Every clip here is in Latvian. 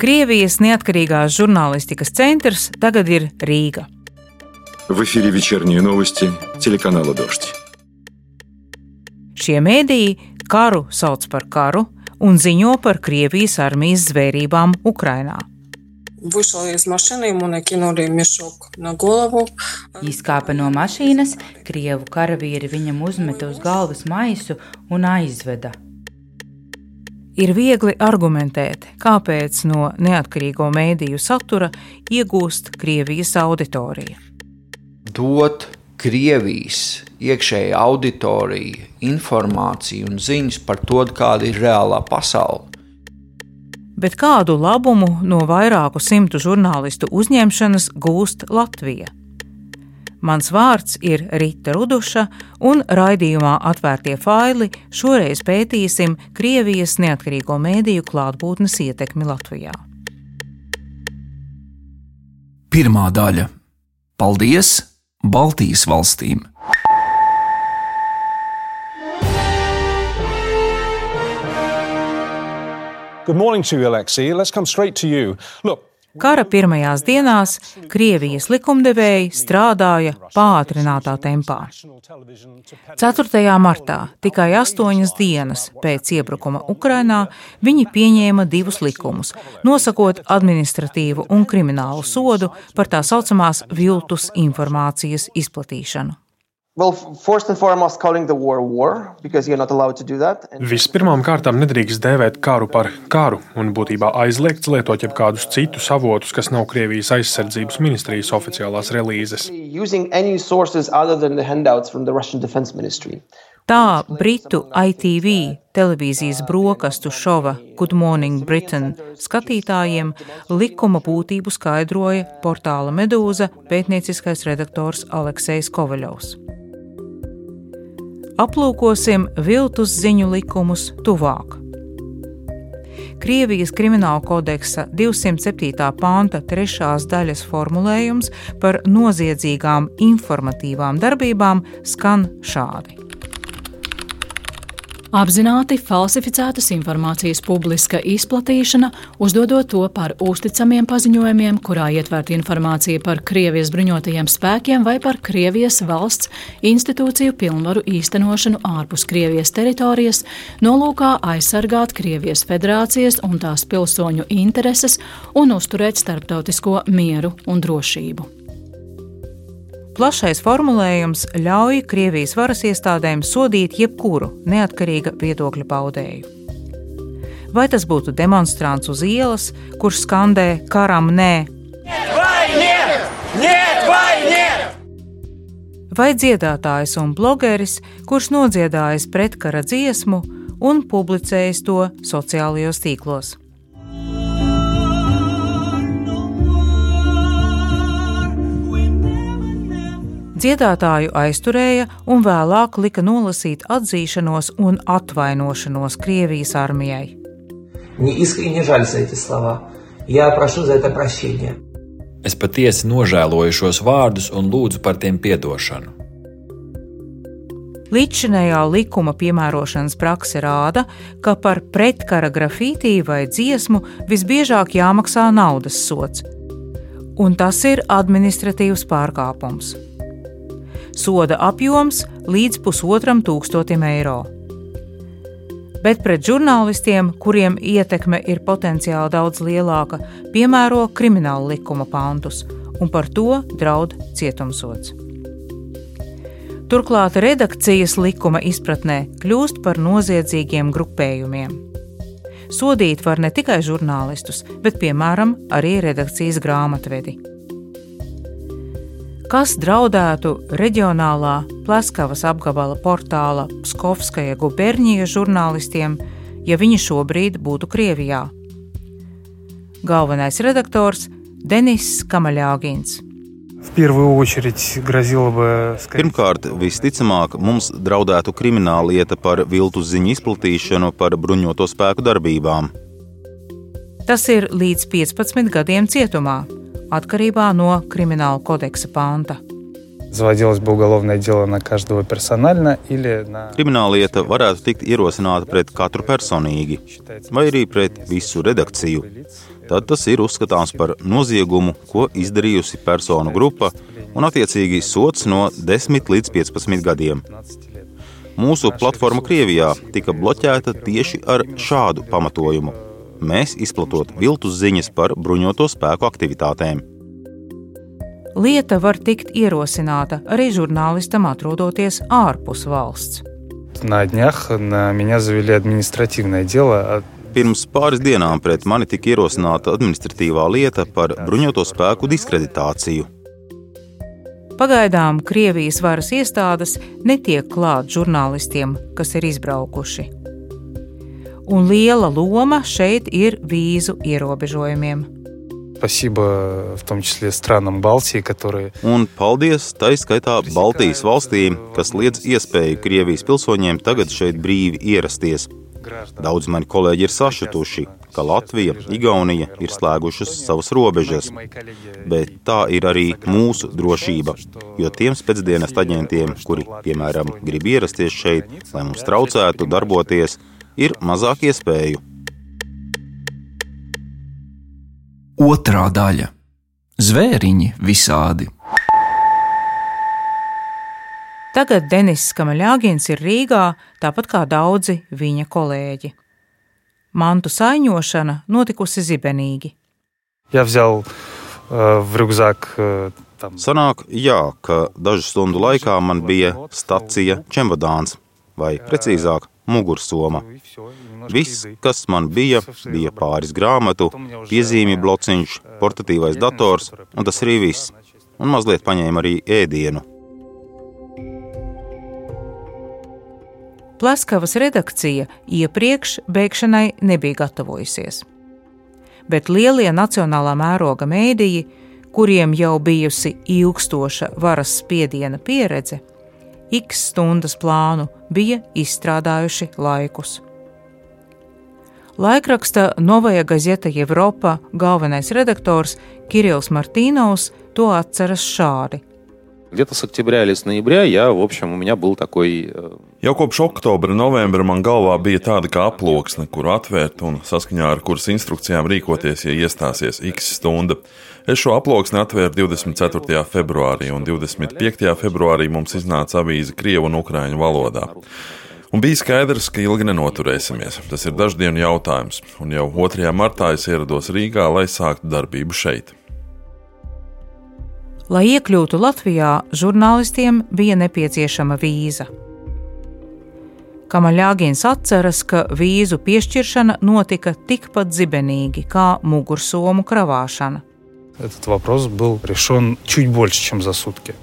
Krievijas neatkarīgās žurnālistikas centrs tagad ir Rīga. В эфире вечерние новости телеканала «Дождь». Šie mēdīji karu sauc par karu un ziņo par Krievijas armijas zvērībām Ukrainā. Вышел из машины, ему накинули мешок на голову. Izkāpa no mašīnas, krievu karavīri viņam uzmeta uz galvas maisu un aizveda. Ir viegli argumentēt, kāpēc no neatkarīgo mēdīju satura iegūst Krievijas auditorija. dot Krievijas iekšējai auditorijai informāciju un ziņas par to, kāda ir reālā pasaule. Bet kādu labumu no vairāku simtu žurnālistu uzņemšanas gūst Latvija? Mans vārds ir Rita Ruduša, un raidījumā Atvērtie faili šoreiz pētīsim Krievijas neatkarīgo mēdīju klātbūtnes ietekmi Latvijā. Pirmā daļa - Paldies Baltijas valstīm! Good morning to you, Alexei. Let's come straight to you. Look, Kara pirmajās dienās Krievijas likumdevēji strādāja pātrinātā tempā. 4. martā, tikai astoņas dienas pēc iebrukuma Ukrainā, viņi pieņēma divus likumus, nosakot administratīvu un kriminālu sodu par tā saucamās viltus informācijas izplatīšanu. Well, first and foremost, calling the war war because you're not allowed to do that. And Vispirmām kārtām nedrīkst dēvēt karu par karu un būtībā aizliegts lietot jebkādus citus avotus, kas nav Krievijas aizsardzības ministrijas oficiālās relīzes. using any sources other than the handouts from the Russian Defense Ministry. Tā Britu ITV televīzijas brokastu šova Good Morning Britain skatītājiem likuma būtību skaidroja portāla Medūza pētnieciskais redaktors Aleksejs Kovaļovs. Aplūkosim viltus ziņu likumus tuvāk. Krievijas krimināla kodeksa 207. panta 3. daļas formulējums par noziedzīgām informatīvām darbībām skan šādi. Apzināti falsificētas informācijas publiska izplatīšana, uzdodot to par uzticamiem paziņojumiem, kurā ietverta informācija par Krievijas bruņotajiem spēkiem vai par Krievijas valsts institūciju pilnvaru īstenošanu ārpus Krievijas teritorijas, nolūkā aizsargāt Krievijas federācijas un tās pilsoņu intereses un uzturēt starptautisko mieru un drošību. Plašais formulējums ļauj Krievijas varas iestādēm sodīt jebkuru neatkarīga viedokļa paudēju. Vai tas būtu demonstrants uz ielas, kurš skandē karam nē, vai dziedātājs un blogeris, kurš nodziedājis pretkara dziesmu un publicējis to sociālajos tīklos. dziedātāju aizturēja un vēlāk lika nolasīt atzīšanos un atvainošanos Krievijas armijai. Es patiesi nožēloju šos vārdus un lūdzu par tiem atdošanu. Līdzinējā likuma piemērošanas prakse rāda, ka par pretkara grafītī vai dziesmu visbiežāk jāmaksā naudas sots, un tas ir administratīvs pārkāpums. Soda apjoms līdz pusotram tūkstotim eiro. Bet pret žurnālistiem, kuriem ietekme ir potenciāli daudz lielāka, piemēro krimināla likuma pantus, un par to draud cietumsots. Turklāt redakcijas likuma izpratnē kļūst par noziedzīgiem grupējumiem. Sodīt var ne tikai žurnālistus, bet piemēram arī redakcijas grāmatvedi. Kas draudētu reģionālā Pleskavas apgabala portāla Pskovskaja gubernija žurnālistiem, ja viņi šobrīd būtu Krievijā? Galvenais redaktors Denis Kamaļāgins. Pirmkārt, visticamāk, mums draudētu krimināla lieta par viltus ziņu izplatīšanu par bruņoto spēku darbībām. Tas ir līdz 15 gadiem cietumā, atkarībā no krimināla kodeksa panta. Заводилось бы уголовное дело на каждого персонально или на... Krimināllieta varētu tikt ierosināta pret katru personīgi, vai arī pret visu redakciju. Tad tas ir uzskatāms par noziegumu, ko izdarījusi personu grupa, un attiecīgi sots no 10 līdz 15 gadiem. Mūsu platforma Krievijā tika bloķēta tieši ar šādu pamatojumu. Mēs izplatot viltus ziņas par bruņoto spēku aktivitātēm. Lieta var tikt ierosināta arī žurnālistam, atrodoties ārpus valsts. На днях на меня завели административное дело. Pirms pāris dienām pret mani tika ierosināta administratīvā lieta par bruņoto spēku diskreditāciju. Pagaidām Krievijas varas iestādes netiek klāt žurnālistiem, kas ir izbraukuši. un liela loma šeit ir vīzu ierobežojumiem. Un paldies, taiskaitā Baltijas valstīm, kas liedz iespēju Krievijas pilsoņiem tagad šeit brīvi ierasties. Daudz mani kolēģi ir sašutuši, ka Latvija, Igaunija ir slēgušas savas robežas, bet tā ir arī mūsu drošība, jo tiem spēcdienas aģentiem, kuri, piemēram, grib ierasties šeit, lai mums traucētu darboties, ir mazāk iespēju. Otrā daļa - Zvēriņi visādi. Tagad Denis Kamaļāgins ir Rīgā, tāpat kā daudzi viņa kolēģi. Mantu saiņošana notikusi zibenīgi. Я взял э, в рюкзак э, там... Sanāk, jā, ka dažu stundu laikā man bija stacija čemodāns, vai precīzāk, mugursoma. Viss, kas man bija, bija pāris grāmatu, piezīmju blociņš, portatīvais dators, un tas arī viss. Un mazliet paņēma arī ēdienu. Plaskavas redakcija iepriekš bēgšanai nebija gatavojusies. Bet lielie nacionālā mēroga mēdīji, kuriem jau bijusi ilgstoša varas spiediena pieredze, x stundas plānu bija izstrādājuši laikus. Laikraksta Novaja Gazeta Evropa galvenais redaktors Kirills Martīnovs to atceras šādi. Где-то с октября или с ноября я, в общем, у меня был такой... Jau kopš oktobra, novembra man galvā bija tāda kā aploksne, kuru atvērt un saskaņā ar kuras instrukcijām rīkoties, ja iestāsies x stunda. Es šo aploksni atvēru 24. februārī, un 25. februārī mums iznāca avīze Krievu un Ukrāņu valodā. Un bija skaidrs, ka ilgi nenoturēsimies. Tas ir daždienu jautājums, un jau 2. martā es ierados Rīgā, lai sāktu darbību šeit. Lai iekļūtu Latvijā, žurnālistiem bija nepieciešama vīza. Kamaļāgins atceras, ka vīzu piešķiršana notika tikpat zibenīgi kā mugursomu kravāšana Этот вопрос был решен чуть больше, чем за сутки.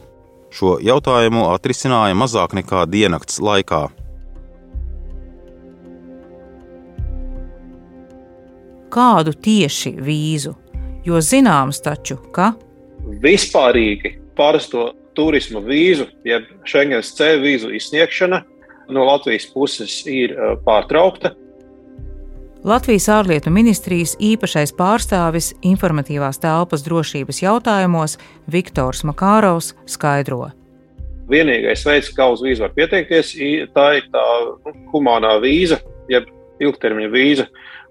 Šo jautājumu atrisināja mazāk nekā diennakts laikā. Kādu tieši vīzu? Jo zināms taču, ka vispārīgi parasto turisma vīzu, jeb Schengens C vīzu izsniegšana no Latvijas puses ir pārtraukta. Latvijas ārlietu ministrijas īpašais pārstāvis informatīvās telpas drošības jautājumos Viktors Makārovs skaidro. Vienīgais veids, kā uz vīzu var pieteikties, tā ir tā nu, humānā vīza, jeb ilgtermiņa vīza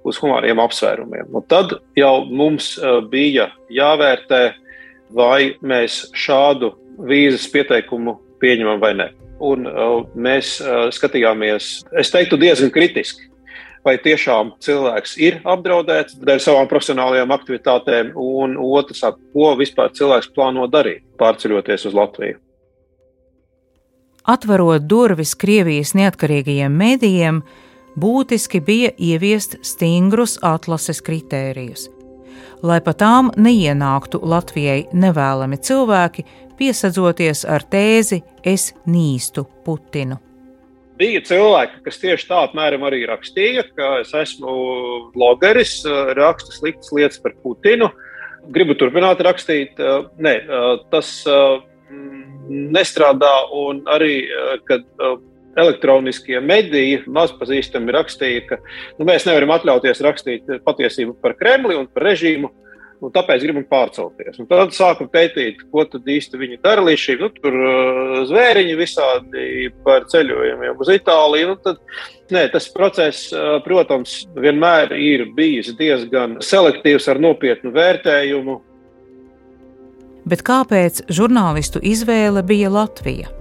uz humāniem apsvērumiem. Un tad jau mums bija jāvērtē, vai mēs šādu vīzas pieteikumu pieņemam vai nē. Un uh, mēs uh, skatījāmies, es teiktu, diezgan kritiski, vai tiešām cilvēks ir apdraudēts dēļ savām profesionālajām aktivitātēm, un otrs, ko vispār cilvēks plāno darīt, pārceļoties uz Latviju. Atverot durvis Krievijas neatkarīgajiem mēdījiem, būtiski bija ieviest stingrus atlases kritērijus lai pa tām neienāktu Latvijai nevēlami cilvēki, piesadzoties ar tēzi Es nīstu Putinu. Bija cilvēki, kas tieši tā apmēram arī rakstīja, ka es esmu blogeris, rakstu sliktas lietas par Putinu. Gribu turpināt rakstīt. Nē, tas nestrādā, un arī, kad elektroniskie mediji mazpazīstami rakstīja, ka nu, mēs nevaram atļauties rakstīt patiesību par Kremli un par režīmu. Un tāpēc gribam pārcelties. Un tad sākam pētīt, ko tad īsti viņi dara līdz šim. Nu, tur zvēriņi visādi par ceļojumiem uz Itāliju. Nu, tad, nē, tas process, protams, vienmēr ir bijis diezgan selektīvs ar nopietnu vērtējumu. Bet kāpēc žurnālistu izvēle bija Latvija?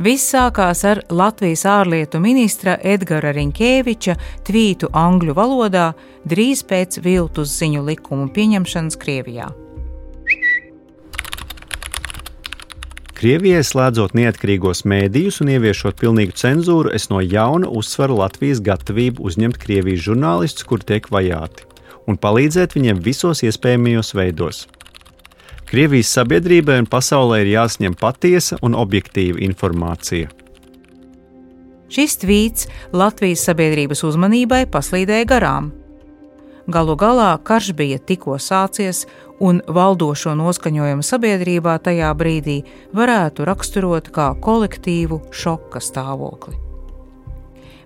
Viss sākās ar Latvijas ārlietu ministra Edgara Rinkēviča tvītu angļu valodā drīz pēc viltus ziņu likumu pieņemšanas Krievijā. Krievijai slēdzot neatkarīgos mēdījus un ieviešot pilnīgu cenzūru, es no jauna uzsveru Latvijas gatavību uzņemt Krievijas žurnālistus, kur tiek vajāti, un palīdzēt viņiem visos iespējamajos veidos. Krievijas sabiedrībai un pasaulē ir jāsņem patiesa un objektīva informācija. Šis tvīts Latvijas sabiedrības uzmanībai paslīdēja garām. Galu galā karš bija tikko sācies, un valdošo noskaņojumu sabiedrībā tajā brīdī varētu raksturot kā kolektīvu šoka stāvokli.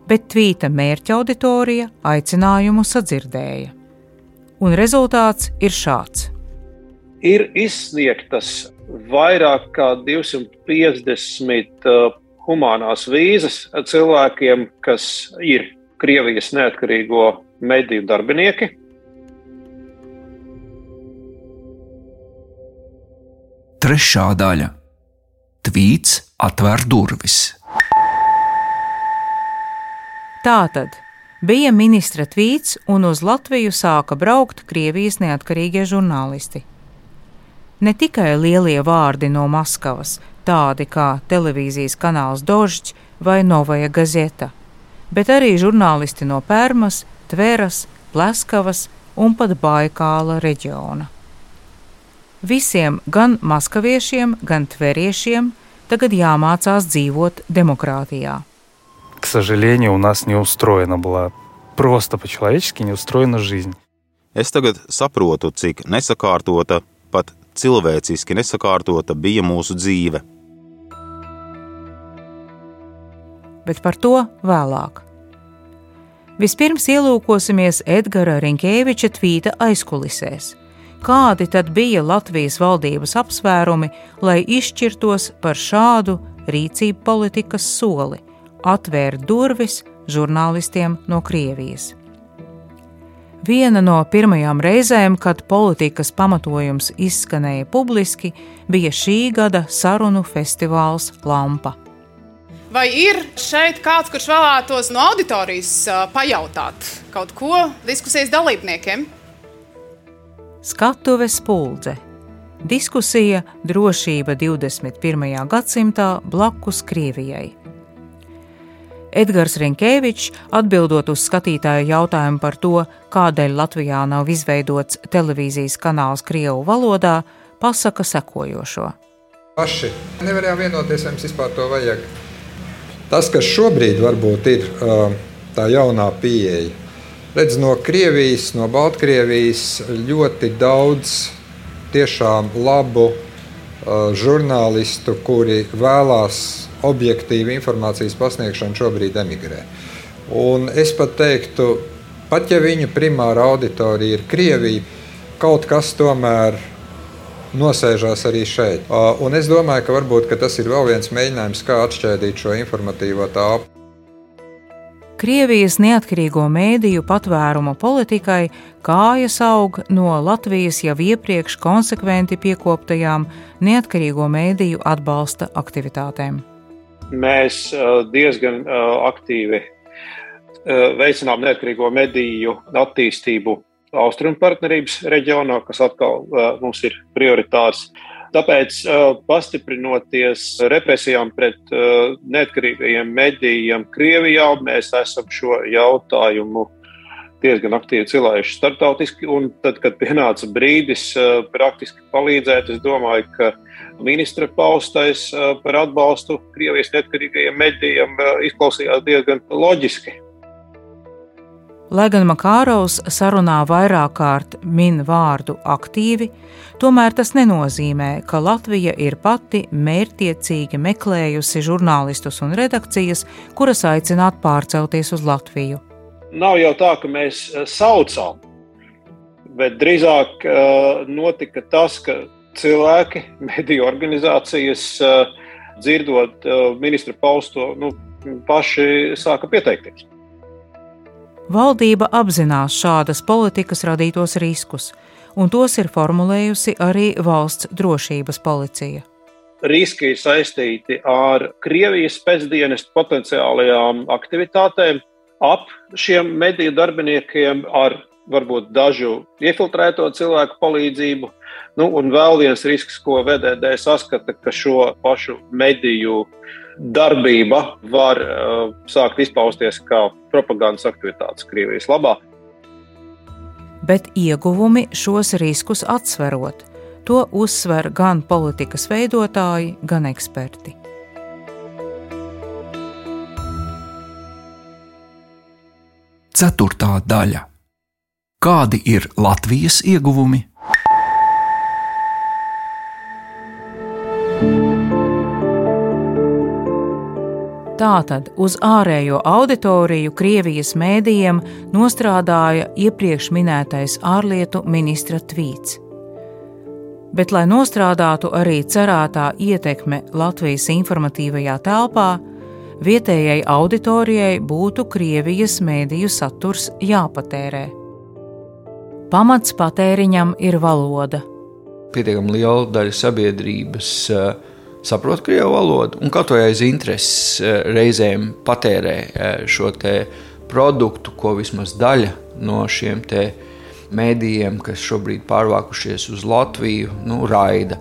Bet tvīta mērķa auditorija aicinājumu sadzirdēja. Un rezultāts ir šāds ir izsniegtas vairāk kā 250 uh, humanās vīzas cilvēkiem, kas ir Krievijas neatkarīgo mediju darbinieki. Trešā daļa - Tvīts atver durvis. Tātad bija ministra tvīts, un uz Latviju sāka braukt Krievijas neatkarīgie žurnālisti ne tikai lielie vārdi no Maskavas, tādi kā televīzijas kanāls Dožģis vai Novaja Gazeta, bet arī žurnālisti no Pērmas, Tveras, Pleskavas un pat Baikāla reģiona. Visiem, gan maskaviešiem, gan tveriešiem, tagad jāmācās dzīvot demokrātijā. К сожалению, у нас не устроена была просто по-человечески не устроена жизнь. Es tagad saprotu, cik nesakārtota, pat cilvēciski nesakārtota bija mūsu dzīve. Bet par to vēlāk. Vispirms ielūkosimies Edgara Rinkēviča tvīta aizkulisēs. Kādi tad bija Latvijas valdības apsvērumi, lai izšķirtos par šādu rīcību politikas soli - atvērt durvis žurnālistiem no Krievijas? Viena no pirmajām reizēm, kad politikas pamatojums izskanēja publiski, bija šī gada sarunu festivāls Lampa. Vai ir šeit kāds, kurš vēlētos no auditorijas pajautāt kaut ko diskusijas dalībniekiem? Skatuves puldze. Diskusija drošība 21. gadsimtā blakus Krievijai. Edgars Rinkēvičs, atbildot uz skatītāju jautājumu par to, kādēļ Latvijā nav izveidots televīzijas kanāls Krievu valodā, pasaka sekojošo. Paši nevarējām vienoties, vai mums vispār to vajag. Tas, kas šobrīd varbūt ir tā jaunā pieeja, redz no Krievijas, no Baltkrievijas ļoti daudz tiešām labu žurnālistu, kuri vēlās objektīva informācijas pasniegšanu šobrīd emigrē. Un es pat teiktu, pat ja viņu primāra auditorija ir Krievija, kaut kas tomēr nosēžās arī šeit. Un es domāju, ka varbūt ka tas ir vēl viens mēģinājums, kā atšķēdīt šo informatīvo tāpu. Krievijas neatkarīgo mēdīju patvērumu politikai kājas aug no Latvijas jau iepriekš konsekventi piekoptajām neatkarīgo mēdīju atbalsta aktivitātēm mēs uh, diezgan uh, aktīvi uh, veicinām neatkarīgo mediju attīstību Austrumu partnerības reģionā, kas atkal mums ir prioritārs. Tāpēc, pastiprinoties represijām pret neatkarīgajiem medijiem Krievijā, mēs esam šo jautājumu diezgan aktīvi cilājuši starptautiski. Un tad, kad pienāca brīdis praktiski palīdzēt, es domāju, ka ministra paustais par atbalstu Krievijas neatkarīgajiem medijiem izklausījās diezgan loģiski. Lai gan Makārovs sarunā vairāk kārt min vārdu aktīvi, tomēr tas nenozīmē, ka Latvija ir pati mērķiecīgi meklējusi žurnālistus un redakcijas, kuras aicināt pārcelties uz Latviju. Nav jau tā, ka mēs saucām bet drīzāk notika tas, ka cilvēki, mediju organizācijas, uh, dzirdot uh, ministra pausto, nu, paši sāka pieteikties. Valdība apzinās šādas politikas radītos riskus, un tos ir formulējusi arī valsts drošības policija. Riski ir saistīti ar Krievijas pēcdienas potenciālajām aktivitātēm ap šiem mediju darbiniekiem, ar varbūt dažu iefiltrēto cilvēku palīdzību. Nu, un vēl viens risks, ko VDD saskata, ka šo pašu mediju darbība var uh, sākt izpausties kā propagandas aktivitātes Krievijas labā. Bet ieguvumi šos riskus atsverot, to uzsver gan politikas veidotāji, gan eksperti. Ceturtā daļa Kādi ir Latvijas ieguvumi? Tātad uz ārējo auditoriju Krievijas mēdījiem nostrādāja iepriekš minētais ārlietu ministra tvīts. Bet, lai nostrādātu arī cerētā ietekme Latvijas informatīvajā telpā, vietējai auditorijai būtu Krievijas mēdīju saturs jāpatērē. Pamats patēriņam ir valoda. Pietiekami liela daļa sabiedrības uh, saprot krievu valodu un vai aiz intereses uh, reizēm patērē uh, šo produktu, ko vismaz daļa no šiem mēdījiem, kas šobrīd pārvākušies uz Latviju, nu, raida.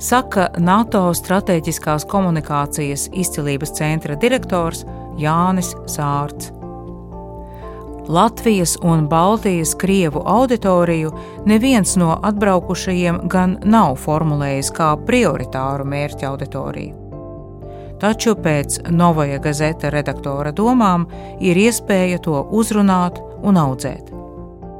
Saka NATO Stratēģiskās komunikācijas izcilības centra direktors Jānis Sārts. Latvijas un Baltijas krievu auditoriju neviens no atbraukušajiem gan nav formulējis kā prioritāru mērķa auditoriju. Taču pēc Novaja Gazeta redaktora domām ir iespēja to uzrunāt un audzēt.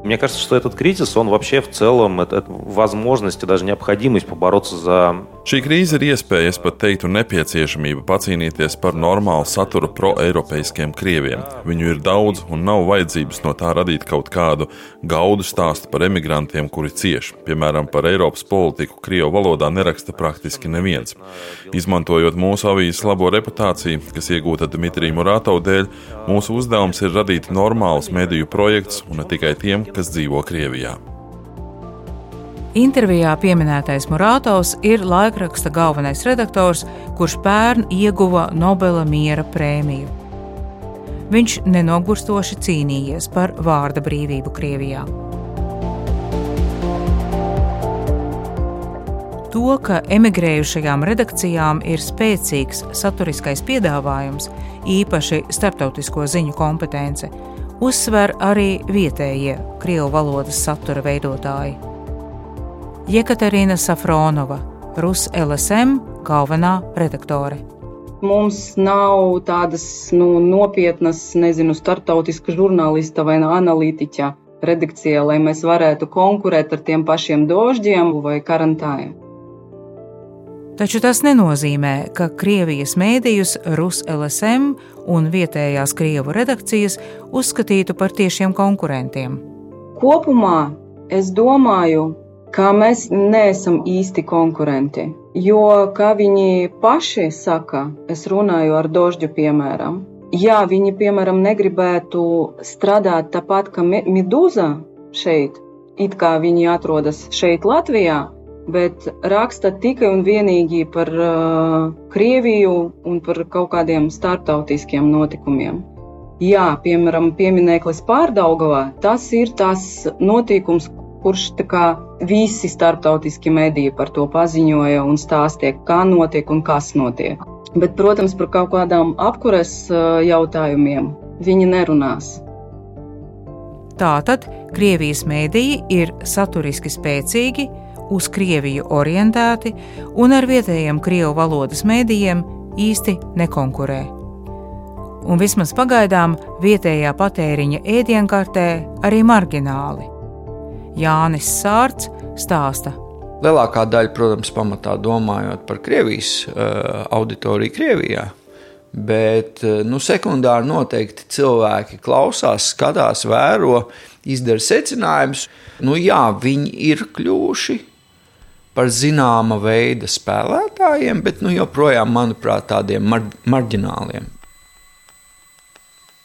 Мне кажется, что этот кризис, он вообще в целом, это, это возможность и даже необходимость побороться за Šī krīze ir iespēja, es pat teiktu, nepieciešamība pacīnīties par normālu satura pro-eiropeiskiem krieviem. Viņu ir daudz un nav vajadzības no tā radīt kaut kādu gaudu stāstu par emigrantiem, kuri cieš. Piemēram, par Eiropas politiku Krievu valodā neraksta praktiski neviens. Izmantojot mūsu avīzes labo reputāciju, kas iegūta Dmitrija Murātova dēļ, mūsu uzdevums ir radīt normālus mediju projektus un ne tikai tiem, kas dzīvo Krievijā. Intervijā pieminētais Murātovs ir laikraksta galvenais redaktors, kurš pērn ieguva Nobela miera prēmiju. Viņš nenogurstoši cīnījies par vārda brīvību Krievijā. To, ka emigrējušajām redakcijām ir spēcīgs saturiskais piedāvājums, īpaši starptautisko ziņu kompetence, uzsver arī vietējie krievu valodas satura veidotāji. Jekaterina Safronova, Rus LSM galvenā redaktore. Mums nav tādas nu, nopietnas, nezinu, startautiska žurnālista vai analītiķa redakcijā, lai mēs varētu konkurēt ar tiem pašiem dožģiem vai karantājiem. Taču tas nenozīmē, ka Krievijas mēdījus Rus LSM un vietējās Krievu redakcijas uzskatītu par tiešiem konkurentiem. Kopumā es domāju, ka mēs neesam īsti konkurenti. Jo, kā viņi paši saka, es runāju ar Dožģu piemēram. Jā, viņi, piemēram, negribētu strādāt tāpat kā Midūza šeit, it kā viņi atrodas šeit, Latvijā, bet raksta tikai un vienīgi par uh, Krieviju un par kaut kādiem starptautiskiem notikumiem. Jā, piemēram, piemineklis Pārdaugavā, tas ir tas notikums, kurš visi starptautiski mediji par to paziņoja un stāstīja, kā notiek un kas notiek. Bet, protams, par kaut kādām apkures jautājumiem viņi nerunās. Tātad Krievijas mēdīji ir saturiski spēcīgi, uz Krieviju orientēti un ar vietējiem krievu valodas mēdījiem īsti nekonkurē. Un vismaz pagaidām vietējā patēriņa ēdienkartē arī margināli. Jānis Sārts stāsta. Lielākā daļa, protams, pamatā domājot par Krievijas uh, auditoriju Krievijā, Bet nu, sekundāri noteikti cilvēki klausās, skatās, vēro, izdara secinājumus. Nu, jā, viņi ir kļuvuši par zināma veida spēlētājiem, bet nu, joprojām, manuprāt, tādiem mar marģināliem.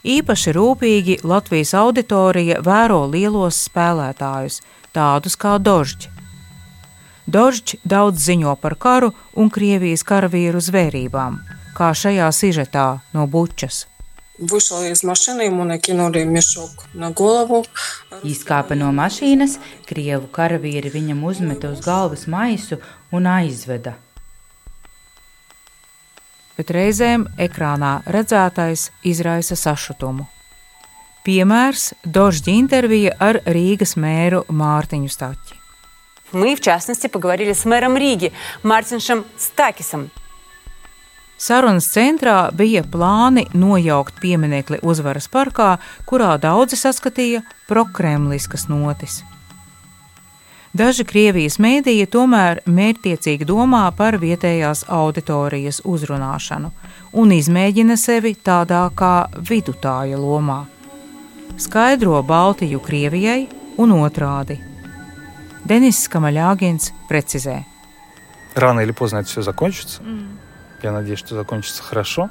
Īpaši rūpīgi Latvijas auditorija vēro lielos spēlētājus, tādus kā Dožģi. Dožģi daudz ziņo par karu un Krievijas karavīru zvērībām, kā šajā sižetā no Bučas. Вышел из машины, ему накинули мешок на голову. Izkāpa no mašīnas, krievu karavīri viņam uzmeta uz galvas maisu un aizveda bet reizēm ekrānā redzētais izraisa sašutumu. Piemērs - Dožģa intervija ar Rīgas mēru Mārtiņu Staķi. Мы, в частности, поговорили с мэром Риги Мартиншем Стакисом. Sarunas centrā bija plāni nojaukt pieminekli uzvaras parkā, kurā daudzi saskatīja prokremliskas notis. Daži Krievijas mēdīji tomēr mērķtiecīgi domā par vietējās auditorijas uzrunāšanu un izmēģina sevi tādā kā vidutāja lomā. Skaidro Baltiju Krievijai un otrādi. Denis Камалягins precizē. Рано или поздно это все закончится. Mm. Я надеюсь, что закончится хорошо.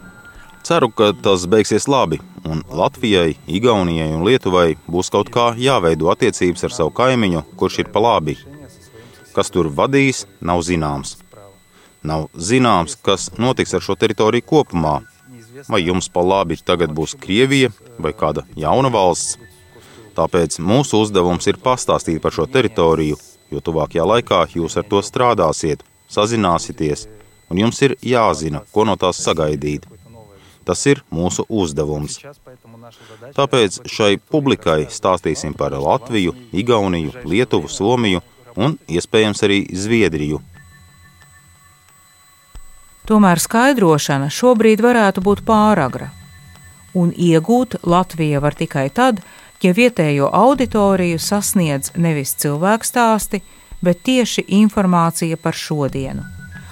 Ceru, ka tas beigsies labi, un Latvijai, Igaunijai un Lietuvai būs kaut kā jāveido attiecības ar savu kaimiņu, kurš ir pa labi. Kas tur vadīs, nav zināms. Nav zināms, kas notiks ar šo teritoriju kopumā. Vai jums pa labi tagad būs Krievija vai kāda jauna valsts? Tāpēc mūsu uzdevums ir pastāstīt par šo teritoriju, jo tuvākajā laikā jūs ar to strādāsiet, sazināsieties, un jums ir jāzina, ko no tās sagaidīt. Tas ir mūsu uzdevums. Tāpēc šai publikai stāstīsim par Latviju, Igauniju, Lietuvu, Somiju un iespējams arī Zviedriju. Tomēr skaidrošana šobrīd varētu būt pāragra, un iegūt Latvija var tikai tad, ja vietējo auditoriju sasniedz nevis cilvēku stāsti, bet tieši informācija par šodienu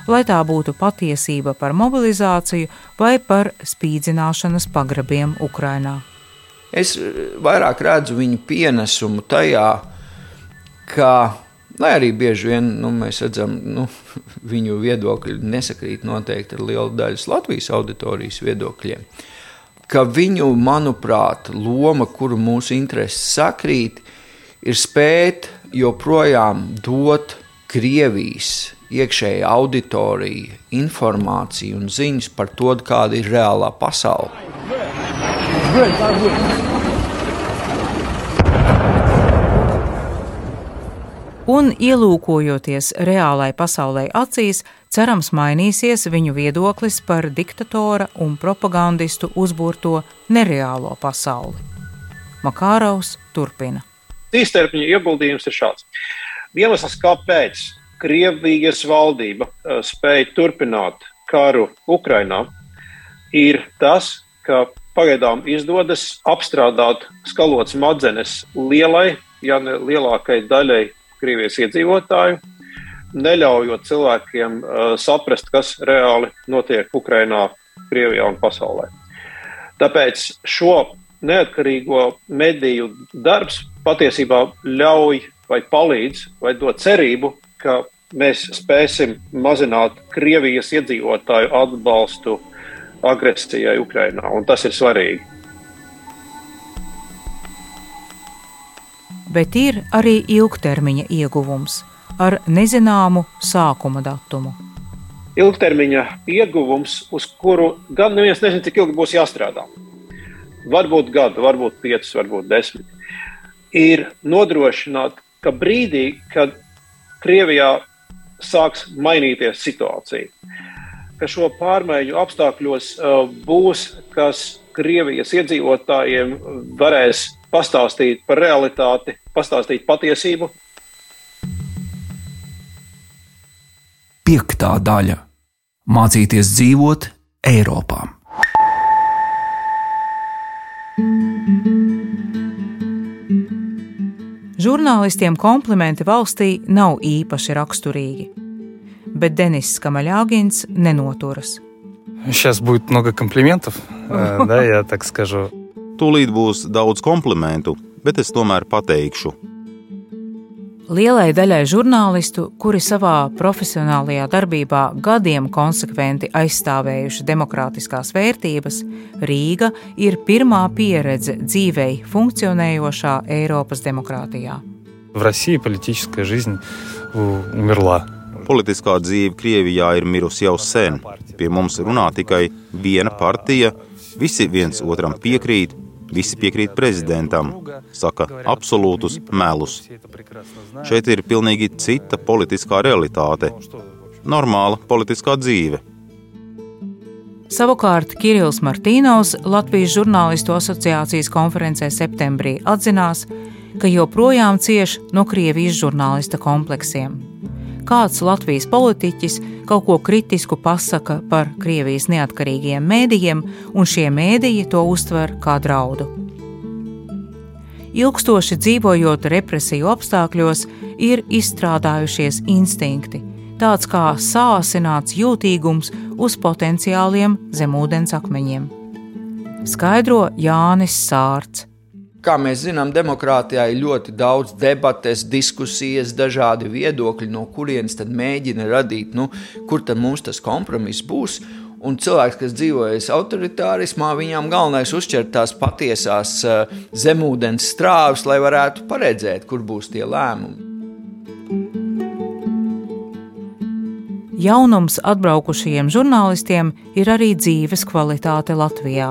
lai tā būtu patiesība par mobilizāciju vai par spīdzināšanas pagrabiem Ukrainā. Es eh, vairāk redzu viņu pienesumu tajā, ka, lai arī bieži vien nu, mēs redzam, nu, viņu viedokļi nesakrīt noteikti ar lielu daļu Latvijas auditorijas viedokļiem, ka viņu, manuprāt, loma, kuru mūsu intereses sakrīt, ir spēt joprojām dot Krievijas iekšēja auditorija, informācija un ziņas par to, kāda ir reālā pasaule. Un ielūkojoties reālai pasaulē acīs, cerams mainīsies viņu viedoklis par diktatora un propagandistu uzbūrto nereālo pasauli. Makāraus turpina. Īstermiņa ieguldījums ir šāds. Iemesls, kāpēc Krievijas valdība eh, spēja turpināt karu Ukrainā, ir tas, ka pagaidām izdodas apstrādāt skalots madzenes lielai, ja ne lielākai daļai Krievijas iedzīvotāju, neļaujot cilvēkiem uh, saprast, kas reāli notiek Ukrainā, Krievijā un pasaulē. Tāpēc šo neatkarīgo mediju darbs patiesībā ļauj vai palīdz vai dod cerību, ka mēs spēsim mazināt Krievijas iedzīvotāju atbalstu agresijai Ukrajinā, un tas ir svarīgi. Bet ir arī ilgtermiņa ieguvums ar nezināmu sākuma datumu. Ilgtermiņa ieguvums, uz kuru gan neviens nezina, cik ilgi būs jāstrādā. Varbūt gadu, varbūt piecus, varbūt desmit. Ir nodrošināt, ka brīdī, kad Krievijā sāks mainīties situācija. Ka šo pārmaiņu apstākļos uh, būs, kas Krievijas iedzīvotājiem varēs pastāstīt par realitāti, pastāstīt patiesību. Piektā daļa - mācīties dzīvot Eiropā. Žurnālistiem komplimenti valstī nav īpaši raksturīgi, bet Denis Kamaļāgins nenoturas. Сейчас будет много комплиментов, э, да, я так скажу. Tūlīt būs daudz komplimentu, bet es tomēr pateikšu. Lielai daļai žurnālistu, kuri savā profesionālajā darbībā gadiem konsekventi aizstāvējuši demokrātiskās vērtības, Rīga ir pirmā pieredze dzīvei funkcionējošā Eiropas demokrātijā. В России политическая жизнь умерла. Politiskā dzīve Krievijā ir mirusi jau sen. Pie mums runā tikai viena partija, visi viens otram piekrīt, Visi piekrīt prezidentam, saka absolūtus melus. Šeit ir pilnīgi cita politiskā realitāte, normāla politiskā dzīve. Savukārt Kirillis Martīnovs Latvijas žurnālistu asociācijas konferencē septembrī atzinās, ka joprojām cieš no Krievijas žurnālista kompleksiem. Kāds Latvijas politiķis kaut ko kritisku pasaka par Krievijas neatkarīgiem mēdījiem, un šie mēdīji to uztver kā draudu. Ilgstoši dzīvojot represiju apstākļos, ir izstrādājušies instinkti, tāds kā sāsināts jūtīgums uz potenciāliem zemūdens akmeņiem. Skaidro Jānis Sārts. Kā mēs zinām, demokrātijā ir ļoti daudz debates, diskusijas, dažādi viedokļi, no kurienes tad mēģina radīt, nu, kur tad mums tas kompromiss būs. Un cilvēks, kas dzīvojas autoritārismā, viņam galvenais uzķert tās patiesās uh, zemūdens strāvas, lai varētu paredzēt, kur būs tie lēmumi. Jaunums atbraukušajiem žurnālistiem ir arī dzīves kvalitāte Latvijā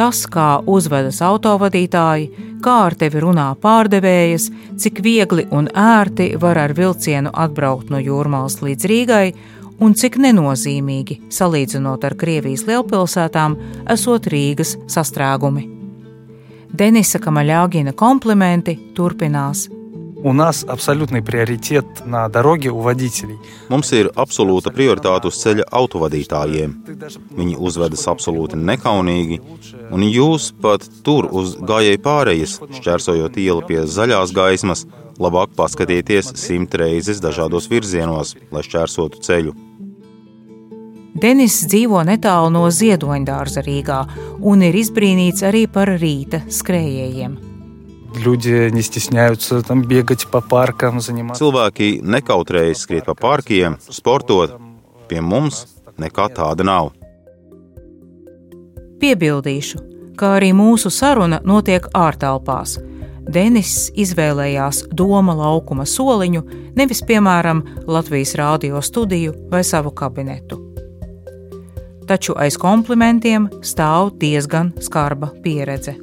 tas, kā uzvedas autovadītāji, kā ar tevi runā pārdevējas, cik viegli un ērti var ar vilcienu atbraukt no jūrmālas līdz Rīgai, un cik nenozīmīgi, salīdzinot ar Krievijas lielpilsētām, esot Rīgas sastrēgumi. Denisa Kamaļāgina komplimenti turpinās У нас абсолютный приоритет на дороге у водителей. Mums ir absolūta prioritāte uz ceļa autovadītājiem. Viņi uzvedas absolūti nekaunīgi, un jūs pat tur uz gājēju pārējas, šķērsojot ielu pie zaļās gaismas, labāk paskatieties simt reizes dažādos virzienos, lai šķērsotu ceļu. Denis dzīvo netālu no Ziedoņdārza Rīgā un ir izbrīnīts arī par rīta skrējējiem. Люди не стесняются там бегать по паркам, заниматься. Cilvēki nekautrējas skriet pa parkiem, sportot. Pie mums nekā tāda nav. Piebildīšu, ka arī mūsu saruna notiek ārtelpās. Denis izvēlējās doma laukuma soliņu, nevis, piemēram, Latvijas rādio studiju vai savu kabinetu. Taču aiz komplimentiem stāv diezgan skarba pieredze.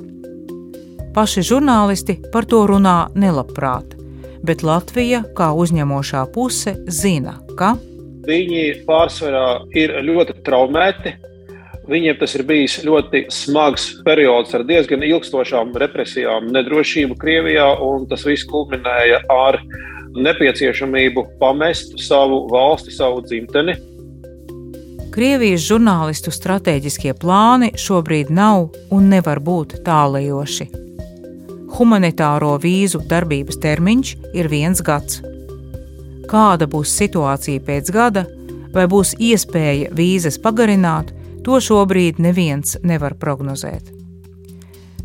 Paši žurnālisti par to runā nelabprāt, bet Latvija, kā uzņemošā puse, zina, ka viņi pārsvarā ir ļoti traumēti. Viņiem tas ir bijis ļoti smags periods ar diezgan ilgstošām represijām, nedrošību Krievijā, un tas viss kulminēja ar nepieciešamību pamest savu valsti, savu dzimteni. Krievijas žurnālistu stratēģiskie plāni šobrīd nav un nevar būt tālajoši humanitāro vīzu darbības termiņš ir viens gads. Kāda būs situācija pēc gada, vai būs iespēja vīzas pagarināt, to šobrīd neviens nevar prognozēt.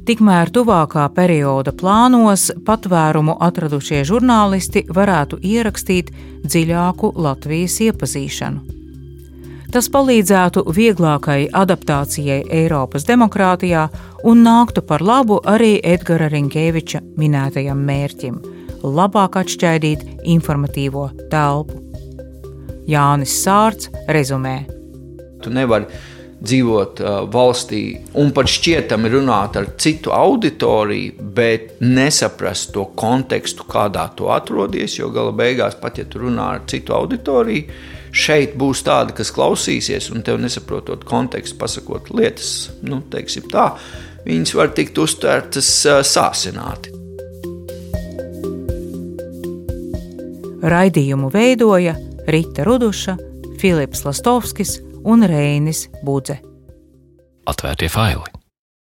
Tikmēr tuvākā perioda plānos patvērumu atradušie žurnālisti varētu ierakstīt dziļāku Latvijas iepazīšanu. Tas palīdzētu vieglākai adaptācijai Eiropas demokrātijā un nāktu par labu arī Edgara Rinkēviča minētajam mērķim - labāk atšķaidīt informatīvo telpu. Jānis Sārts rezumē. Tu nevari dzīvot uh, valstī un pat šķietami runāt ar citu auditoriju, bet nesaprast to kontekstu, kādā tu atrodies. Jo gala beigās, pat ja tu runā ar citu auditoriju, šeit būs tādi, kas klausīsies, un tev nesaprotot kontekstu, pasakot lietas, nu, teiksim tā, viņas var tikt uztvērtas sāsināti. Raidījumu veidoja Rita Ruduša, Filips Lastovskis un Reinis Budze. Atvērtie faili!